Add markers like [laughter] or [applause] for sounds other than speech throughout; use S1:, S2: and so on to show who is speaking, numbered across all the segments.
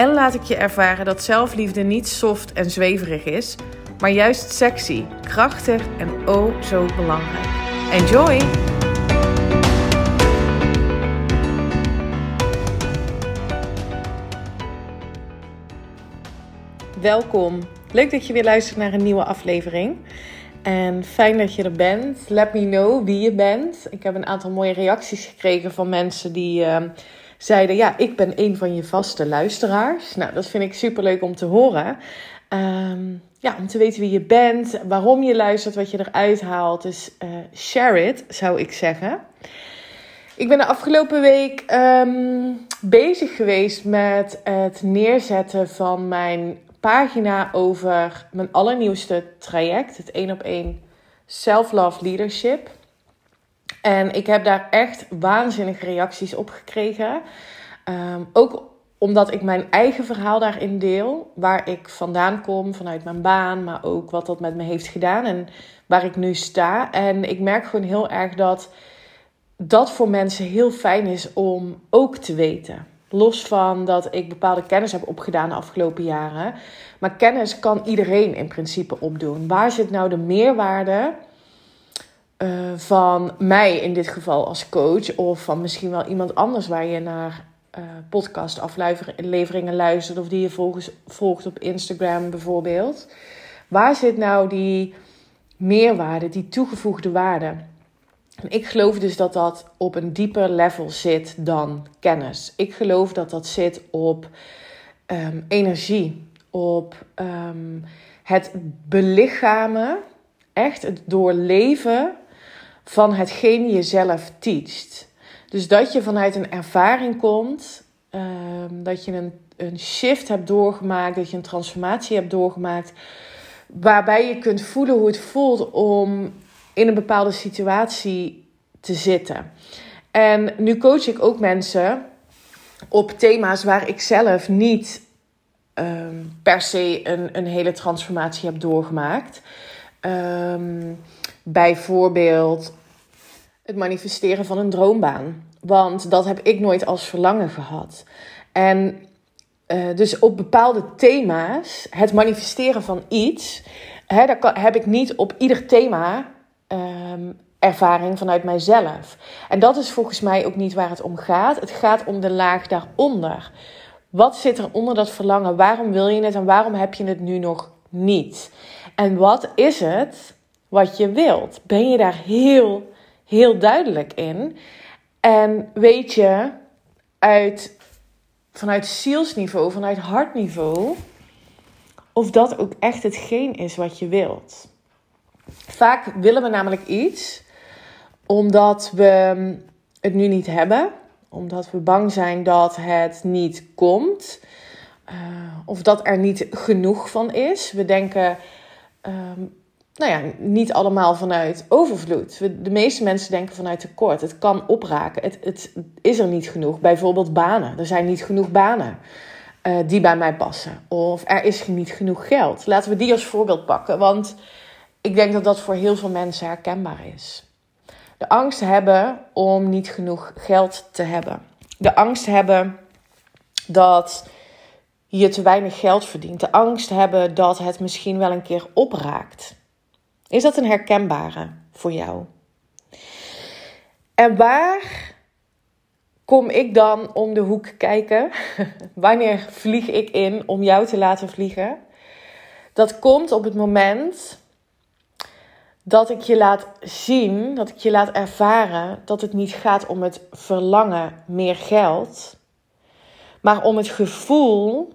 S1: en laat ik je ervaren dat zelfliefde niet soft en zweverig is, maar juist sexy, krachtig en oh zo belangrijk. Enjoy! Welkom. Leuk dat je weer luistert naar een nieuwe aflevering. En fijn dat je er bent. Let me know wie je bent. Ik heb een aantal mooie reacties gekregen van mensen die uh, zeiden: Ja, ik ben een van je vaste luisteraars. Nou, dat vind ik super leuk om te horen. Um, ja, om te weten wie je bent, waarom je luistert, wat je eruit haalt. Dus uh, share it, zou ik zeggen. Ik ben de afgelopen week um, bezig geweest met het neerzetten van mijn pagina over mijn allernieuwste traject, het 1 op 1 Self-Love Leadership. En ik heb daar echt waanzinnige reacties op gekregen. Um, ook omdat ik mijn eigen verhaal daarin deel, waar ik vandaan kom vanuit mijn baan, maar ook wat dat met me heeft gedaan en waar ik nu sta. En ik merk gewoon heel erg dat dat voor mensen heel fijn is om ook te weten. Los van dat ik bepaalde kennis heb opgedaan de afgelopen jaren. Maar kennis kan iedereen in principe opdoen. Waar zit nou de meerwaarde uh, van mij in dit geval als coach? Of van misschien wel iemand anders waar je naar uh, podcastafleveringen luistert. Of die je volgens, volgt op Instagram bijvoorbeeld. Waar zit nou die meerwaarde, die toegevoegde waarde? Ik geloof dus dat dat op een dieper level zit dan kennis. Ik geloof dat dat zit op um, energie, op um, het belichamen, echt het doorleven van hetgeen je zelf teacht. Dus dat je vanuit een ervaring komt, um, dat je een, een shift hebt doorgemaakt, dat je een transformatie hebt doorgemaakt, waarbij je kunt voelen hoe het voelt om in een bepaalde situatie te zitten. En nu coach ik ook mensen op thema's waar ik zelf niet um, per se een, een hele transformatie heb doorgemaakt. Um, bijvoorbeeld het manifesteren van een droombaan. Want dat heb ik nooit als verlangen gehad. En uh, dus op bepaalde thema's, het manifesteren van iets, hè, daar heb ik niet op ieder thema um, ervaring vanuit mijzelf. En dat is volgens mij ook niet waar het om gaat. Het gaat om de laag daaronder. Wat zit er onder dat verlangen? Waarom wil je het en waarom heb je het nu nog niet? En wat is het wat je wilt? Ben je daar heel, heel duidelijk in? En weet je uit, vanuit zielsniveau, vanuit hartniveau, of dat ook echt hetgeen is wat je wilt? Vaak willen we namelijk iets omdat we het nu niet hebben, omdat we bang zijn dat het niet komt, uh, of dat er niet genoeg van is. We denken, um, nou ja, niet allemaal vanuit overvloed. De meeste mensen denken vanuit tekort. Het kan opraken. Het, het is er niet genoeg. Bijvoorbeeld banen. Er zijn niet genoeg banen. Uh, die bij mij passen. Of er is niet genoeg geld. Laten we die als voorbeeld pakken. Want ik denk dat dat voor heel veel mensen herkenbaar is. De angst hebben om niet genoeg geld te hebben. De angst hebben dat je te weinig geld verdient. De angst hebben dat het misschien wel een keer opraakt. Is dat een herkenbare voor jou? En waar kom ik dan om de hoek kijken? [laughs] Wanneer vlieg ik in om jou te laten vliegen? Dat komt op het moment dat ik je laat zien, dat ik je laat ervaren dat het niet gaat om het verlangen meer geld, maar om het gevoel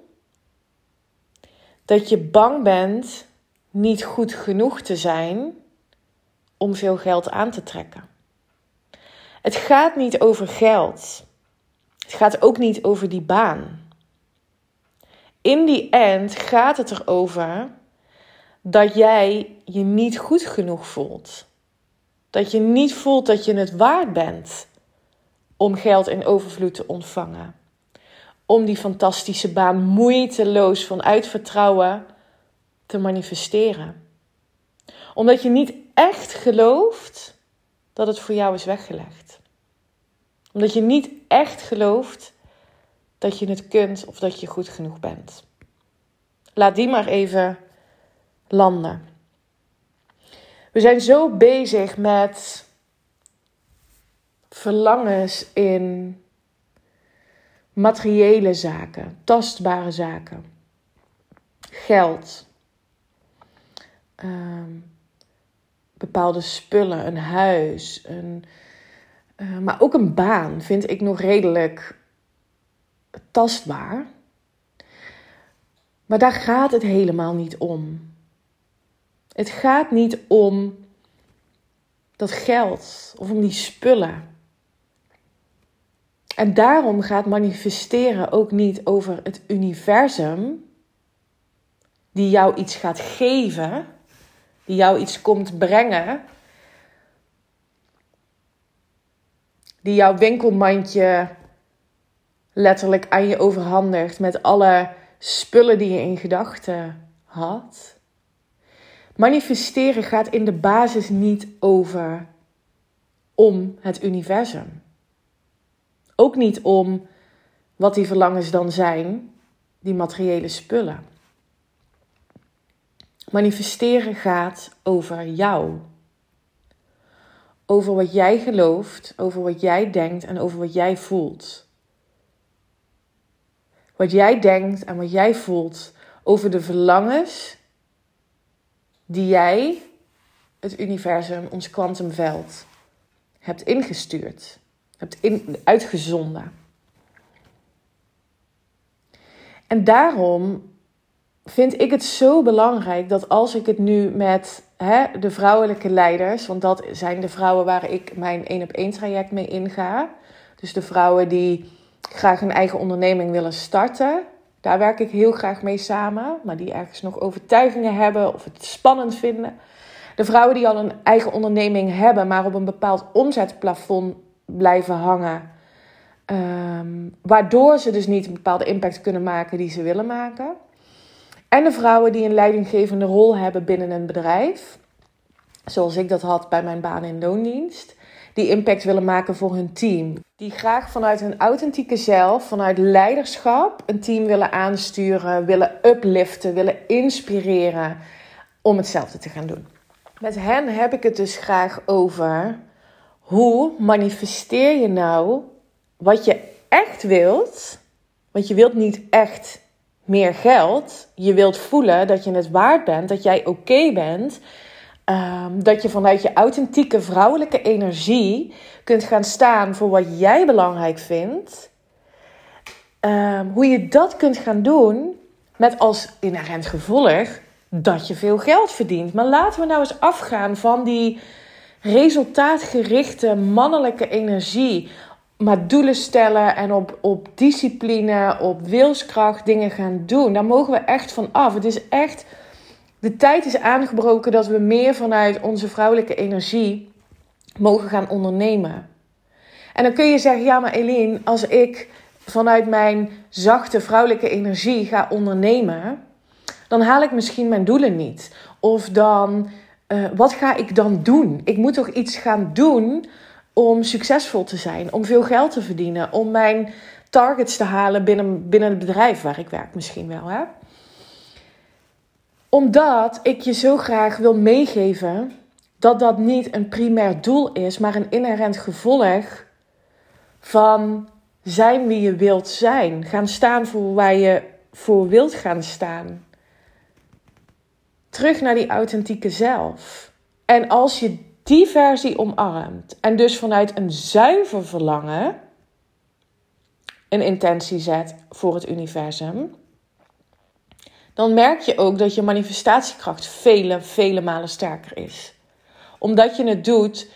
S1: dat je bang bent niet goed genoeg te zijn om veel geld aan te trekken. Het gaat niet over geld. Het gaat ook niet over die baan. In die end gaat het erover dat jij je niet goed genoeg voelt. Dat je niet voelt dat je het waard bent om geld in overvloed te ontvangen. Om die fantastische baan moeiteloos vanuit vertrouwen te manifesteren. Omdat je niet echt gelooft dat het voor jou is weggelegd. Omdat je niet echt gelooft dat je het kunt of dat je goed genoeg bent. Laat die maar even landen. We zijn zo bezig met verlangens in materiële zaken, tastbare zaken, geld, ehm, bepaalde spullen, een huis, een, uh, maar ook een baan vind ik nog redelijk tastbaar. Maar daar gaat het helemaal niet om. Het gaat niet om dat geld of om die spullen. En daarom gaat manifesteren ook niet over het universum, die jou iets gaat geven, die jou iets komt brengen, die jouw winkelmandje letterlijk aan je overhandigt met alle spullen die je in gedachten had. Manifesteren gaat in de basis niet over om het universum. Ook niet om wat die verlangens dan zijn, die materiële spullen. Manifesteren gaat over jou. Over wat jij gelooft, over wat jij denkt en over wat jij voelt. Wat jij denkt en wat jij voelt over de verlangens die jij, het universum, ons kwantumveld, hebt ingestuurd, hebt in, uitgezonden. En daarom vind ik het zo belangrijk dat als ik het nu met hè, de vrouwelijke leiders, want dat zijn de vrouwen waar ik mijn één op één traject mee inga. Dus de vrouwen die graag een eigen onderneming willen starten. Daar werk ik heel graag mee samen, maar die ergens nog overtuigingen hebben of het spannend vinden. De vrouwen die al een eigen onderneming hebben, maar op een bepaald omzetplafond blijven hangen. Um, waardoor ze dus niet een bepaalde impact kunnen maken die ze willen maken. En de vrouwen die een leidinggevende rol hebben binnen een bedrijf. Zoals ik dat had bij mijn baan in loondienst. Die impact willen maken voor hun team. Die graag vanuit hun authentieke zelf, vanuit leiderschap, een team willen aansturen, willen upliften, willen inspireren om hetzelfde te gaan doen. Met hen heb ik het dus graag over hoe manifesteer je nou wat je echt wilt. Want je wilt niet echt meer geld. Je wilt voelen dat je het waard bent, dat jij oké bent. Ehm, dat je vanuit je authentieke vrouwelijke energie kunt gaan staan voor wat jij belangrijk vindt. Ehm, hoe je dat kunt gaan doen met als inherent gevolg dat je veel geld verdient. Maar laten we nou eens afgaan van die resultaatgerichte mannelijke energie. Maar doelen stellen en op, op discipline, op wilskracht dingen gaan doen. Daar mogen we echt van af. Het is echt de tijd is aangebroken dat we meer vanuit onze vrouwelijke energie mogen gaan ondernemen. En dan kun je zeggen, ja maar Eline, als ik vanuit mijn zachte vrouwelijke energie ga ondernemen, dan haal ik misschien mijn doelen niet. Of dan, uh, wat ga ik dan doen? Ik moet toch iets gaan doen om succesvol te zijn, om veel geld te verdienen, om mijn targets te halen binnen, binnen het bedrijf waar ik werk misschien wel. Hè? Omdat ik je zo graag wil meegeven dat dat niet een primair doel is, maar een inherent gevolg van zijn wie je wilt zijn. Gaan staan voor waar je voor wilt gaan staan. Terug naar die authentieke zelf. En als je die versie omarmt en dus vanuit een zuiver verlangen een intentie zet voor het universum, dan merk je ook dat je manifestatiekracht vele, vele malen sterker is. Omdat je het doet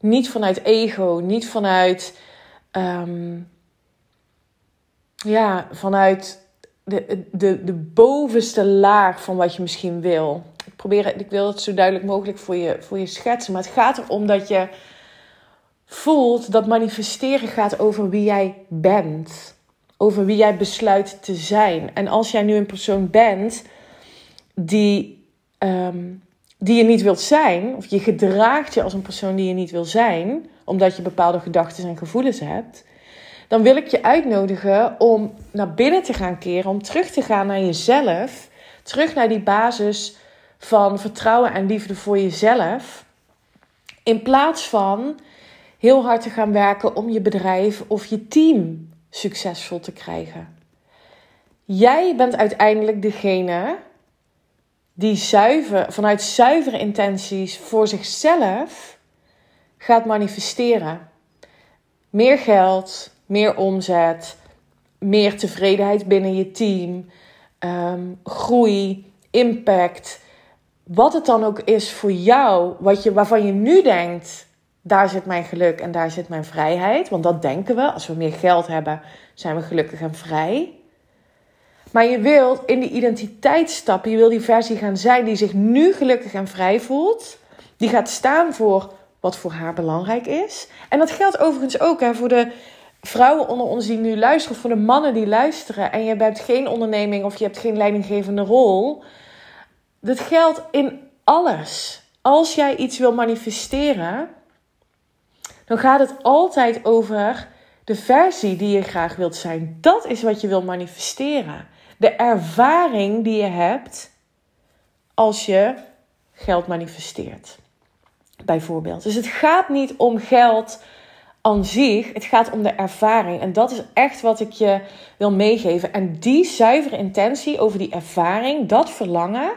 S1: niet vanuit ego, niet vanuit, um, ja, vanuit de, de, de bovenste laag van wat je misschien wil. Ik probeer, ik wil het zo duidelijk mogelijk voor je, voor je schetsen. Maar het gaat erom dat je voelt dat manifesteren gaat over wie jij bent. Over wie jij besluit te zijn. En als jij nu een persoon bent die, ehm, die je niet wilt zijn, of je gedraagt je als een persoon die je niet wil zijn, omdat je bepaalde gedachten en gevoelens hebt, dan wil ik je uitnodigen om naar binnen te gaan keren, om terug te gaan naar jezelf, terug naar die basis van vertrouwen en liefde voor jezelf, in plaats van heel hard te gaan werken om je bedrijf of je team succesvol te krijgen. Jij bent uiteindelijk degene die zuiver, vanuit zuivere intenties voor zichzelf gaat manifesteren. Meer geld, meer omzet, meer tevredenheid binnen je team, ehm, groei, impact. Wat het dan ook is voor jou, wat je, waarvan je nu denkt: daar zit mijn geluk en daar zit mijn vrijheid. Want dat denken we. Als we meer geld hebben, zijn we gelukkig en vrij. Maar je wilt in die identiteit stappen. Je wil die versie gaan zijn die zich nu gelukkig en vrij voelt. Die gaat staan voor wat voor haar belangrijk is. En dat geldt overigens ook hè, voor de vrouwen onder ons die nu luisteren, voor de mannen die luisteren. En je bent geen onderneming of je hebt geen leidinggevende rol. Dat geldt in alles. Als jij iets wil manifesteren, dan gaat het altijd over de versie die je graag wilt zijn. Dat is wat je wil manifesteren. De ervaring die je hebt als je geld manifesteert. Bijvoorbeeld. Dus het gaat niet om geld aan zich, het gaat om de ervaring. En dat is echt wat ik je wil meegeven. En die zuivere intentie over die ervaring, dat verlangen,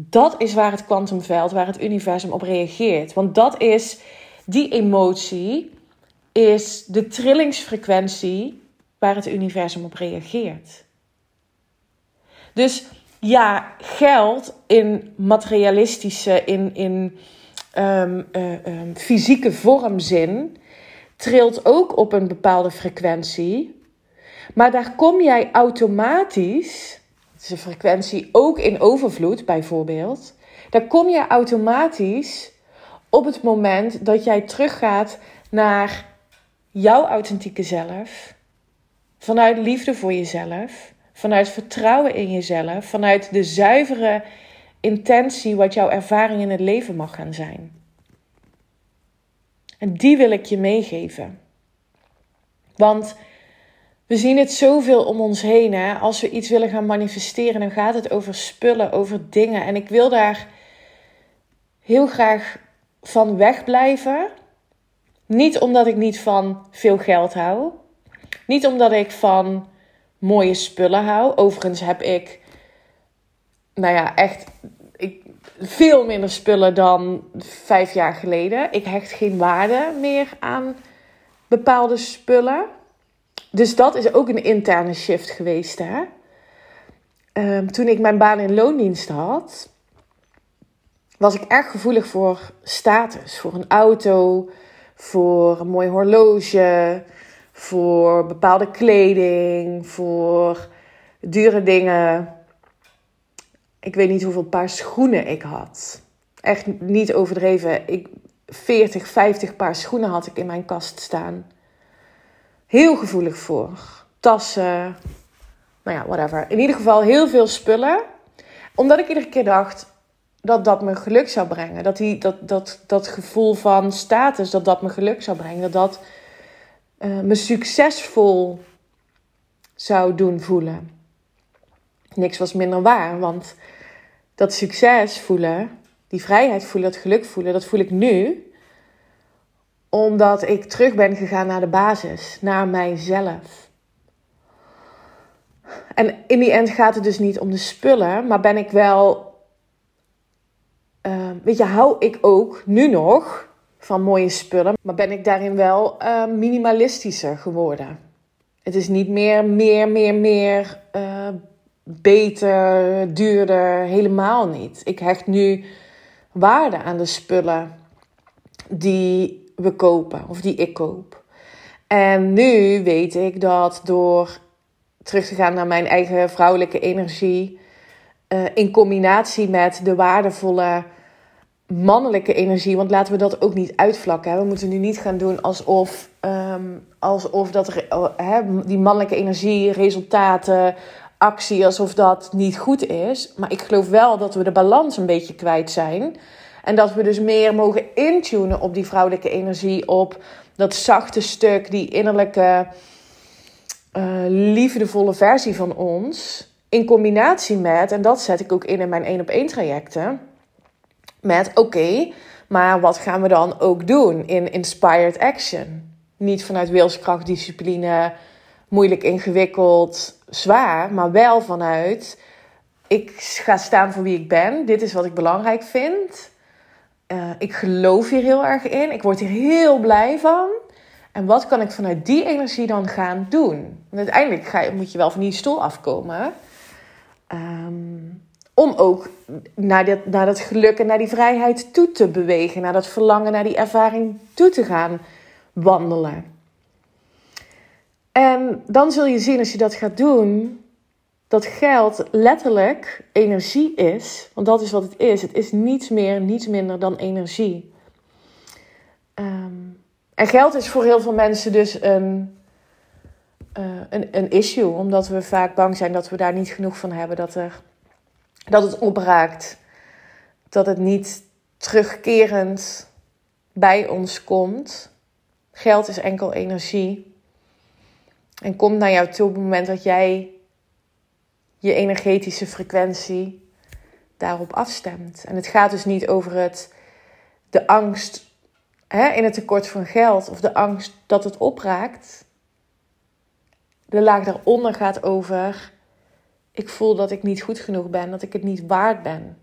S1: dat is waar het kwantumveld, waar het universum op reageert. Want dat is die emotie is de trillingsfrequentie waar het universum op reageert. Dus ja, geld in materialistische, in, in um, um, fysieke vormzin trilt ook op een bepaalde frequentie. Maar daar kom jij automatisch, een frequentie ook in overvloed bijvoorbeeld, daar kom je automatisch op het moment dat jij teruggaat naar jouw authentieke zelf, vanuit liefde voor jezelf, vanuit vertrouwen in jezelf, vanuit de zuivere intentie wat jouw ervaring in het leven mag gaan zijn. En die wil ik je meegeven. Want we zien het zoveel om ons heen. Hè? Als we iets willen gaan manifesteren, dan gaat het over spullen, over dingen. En ik wil daar heel graag van wegblijven. Niet omdat ik niet van veel geld hou. Niet omdat ik van mooie spullen hou. Overigens heb ik, nou ja, echt ik, veel minder spullen dan vijf jaar geleden. Ik hecht geen waarde meer aan bepaalde spullen. Dus dat is ook een interne shift geweest. Hè? Ehm, toen ik mijn baan in loondienst had, was ik erg gevoelig voor status. Voor een auto, voor een mooi horloge, voor bepaalde kleding, voor dure dingen. Ik weet niet hoeveel paar schoenen ik had. Echt niet overdreven. Ik, 40, 50 paar schoenen had ik in mijn kast staan. Heel gevoelig voor. Tassen. Nou ja, whatever. In ieder geval heel veel spullen. Omdat ik iedere keer dacht dat dat me geluk zou brengen. Dat, die, dat, dat, dat gevoel van status, dat dat me geluk zou brengen. Dat dat uh, me succesvol zou doen voelen. Niks was minder waar, want dat succes voelen, die vrijheid voelen, dat geluk voelen, dat voel ik nu omdat ik terug ben gegaan naar de basis, naar mijzelf. En in die end gaat het dus niet om de spullen, maar ben ik wel. Uh, weet je, hou ik ook nu nog van mooie spullen. Maar ben ik daarin wel uh, minimalistischer geworden. Het is niet meer, meer, meer, meer, uh, beter, duurder. Helemaal niet. Ik hecht nu waarde aan de spullen die we kopen of die ik koop. En nu weet ik dat door terug te gaan naar mijn eigen vrouwelijke energie Uh, in combinatie met de waardevolle mannelijke energie. Want laten we dat ook niet uitvlakken. We moeten nu niet gaan doen alsof, um, alsof dat, die mannelijke energie, resultaten, actie, alsof dat niet goed is. Maar ik geloof wel dat we de balans een beetje kwijt zijn. En dat we dus meer mogen intunen op die vrouwelijke energie, op dat zachte stuk, die innerlijke uh, liefdevolle versie van ons. In combinatie met, en dat zet ik ook in in mijn één op één trajecten, met oké, maar wat gaan we dan ook doen in inspired action? Niet vanuit wilskracht, discipline, moeilijk, ingewikkeld, zwaar, maar wel vanuit ik ga staan voor wie ik ben. Dit is wat ik belangrijk vind. Uh, ik geloof hier heel erg in. Ik word hier heel blij van. En wat kan ik vanuit die energie dan gaan doen? Want uiteindelijk ga je, moet je wel van die stoel afkomen. Um, om ook naar, dit, naar dat geluk en naar die vrijheid toe te bewegen. Naar dat verlangen, naar die ervaring toe te gaan wandelen. En dan zul je zien als je dat gaat doen, dat geld letterlijk energie is. Want dat is wat het is. Het is niets meer, niets minder dan energie. Um, en geld is voor heel veel mensen dus een, uh, een, een issue. Omdat we vaak bang zijn dat we daar niet genoeg van hebben. Dat, er, dat het opraakt. Dat het niet terugkerend bij ons komt. Geld is enkel energie. En komt naar jou toe op het moment dat jij je energetische frequentie daarop afstemt. En het gaat dus niet over het, de angst hè, in het tekort van geld of de angst dat het opraakt. De laag daaronder gaat over: ik voel dat ik niet goed genoeg ben, dat ik het niet waard ben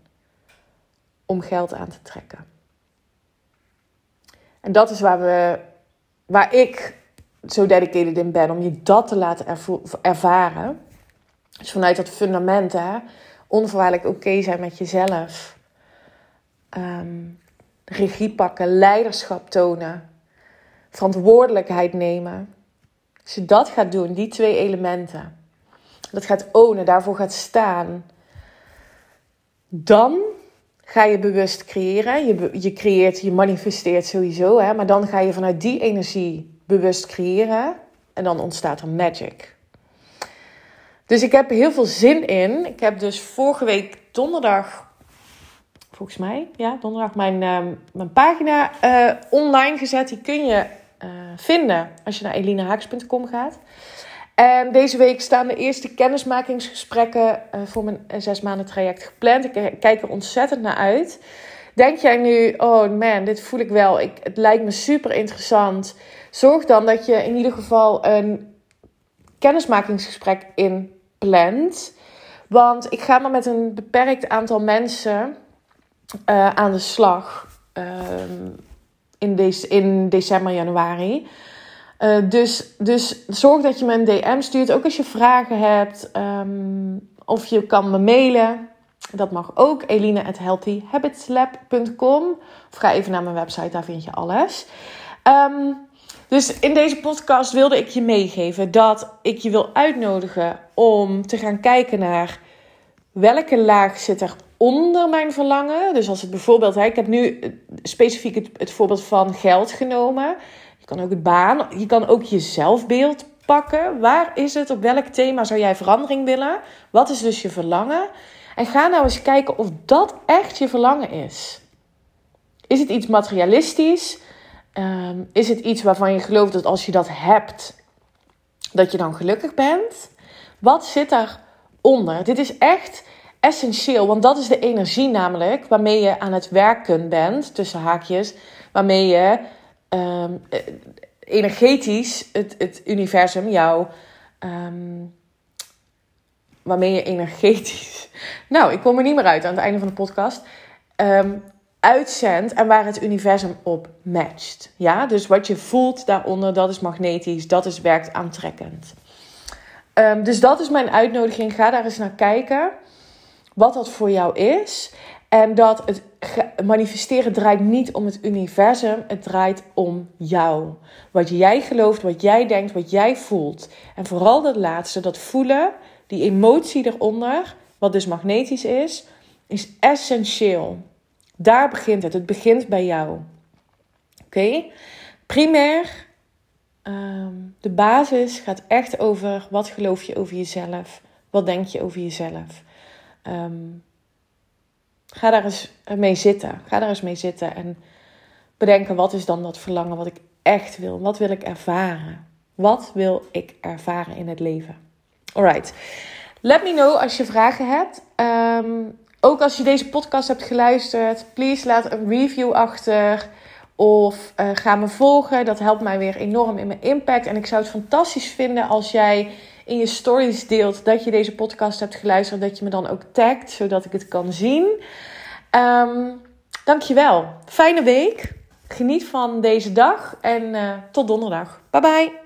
S1: om geld aan te trekken. En dat is waar, we, waar ik zo dedicated in ben, om je dat te laten ervaren. Dus vanuit dat fundament, hè, onvoorwaardelijk oké zijn met jezelf. Um, regie pakken, leiderschap tonen, verantwoordelijkheid nemen. Als je dat gaat doen, die twee elementen, dat gaat ownen, daarvoor gaat staan, dan ga je bewust creëren. Je, je creëert, je manifesteert sowieso, hè, maar dan ga je vanuit die energie bewust creëren en dan ontstaat er magic. Dus ik heb heel veel zin in. Ik heb dus vorige week donderdag volgens mij, ja, donderdag mijn, uh, mijn pagina uh, online gezet. Die kun je uh, vinden als je naar elinehaaks.com gaat. En deze week staan de eerste kennismakingsgesprekken voor mijn zes maanden traject gepland. Ik kijk er ontzettend naar uit. Denk jij nu, oh man, dit voel ik wel. Ik, het lijkt me super interessant. Zorg dan dat je in ieder geval een kennismakingsgesprek Want ik ga maar met een beperkt aantal mensen uh, aan de slag uh, in, de, in december, januari. Uh, dus, dus zorg dat je me een DM stuurt, ook als je vragen hebt. Um, of je kan me mailen. Dat mag ook. Eline at healthyhabitslab.com. Of ga even naar mijn website, daar vind je alles. Um, dus in deze podcast wilde ik je meegeven dat ik je wil uitnodigen om te gaan kijken naar welke laag zit er onder mijn verlangen. Dus als het bijvoorbeeld, ik heb nu specifiek het, het voorbeeld van geld genomen. Je kan ook het baan, je kan ook je zelfbeeld pakken. Waar is het? Op welk thema zou jij verandering willen? Wat is dus je verlangen? En ga nou eens kijken of dat echt je verlangen is. Is het iets materialistisch? Ehm, is het iets waarvan je gelooft dat als je dat hebt, dat je dan gelukkig bent? Wat zit daaronder? Dit is echt essentieel, want dat is de energie namelijk waarmee je aan het werken bent, tussen haakjes, waarmee je ehm, eh, energetisch het, het universum, jou, um, waarmee je energetisch, [laughs] nou, ik kom er niet meer uit aan het einde van de podcast, um, uitzendt en waar het universum op matcht. Ja, dus wat je voelt daaronder, dat is magnetisch, dat is werkt aantrekkend. dus dat is mijn uitnodiging. Ga daar eens naar kijken wat dat voor jou is. En dat het manifesteren draait niet om het universum, het draait om jou. Wat jij gelooft, wat jij denkt, wat jij voelt. En vooral dat laatste, dat voelen, die emotie eronder, wat dus magnetisch is, is essentieel. Daar begint het. Het begint bij jou. Oké? Primair, ehm, de basis gaat echt over wat geloof je over jezelf? Wat denk je over jezelf? Ehm, ga daar eens mee zitten. Ga daar eens mee zitten en bedenken wat is dan dat verlangen wat ik echt wil? Wat wil ik ervaren? Wat wil ik ervaren in het leven? Alright. Let me know als je vragen hebt. Ehm, ook als je deze podcast hebt geluisterd, please laat een review achter. Of uh, ga me volgen. Dat helpt mij weer enorm in mijn impact. En ik zou het fantastisch vinden als jij in je stories deelt dat je deze podcast hebt geluisterd. Dat je me dan ook tagt, zodat ik het kan zien. Um, dankjewel. Fijne week. Geniet van deze dag. En uh, tot donderdag. Bye bye.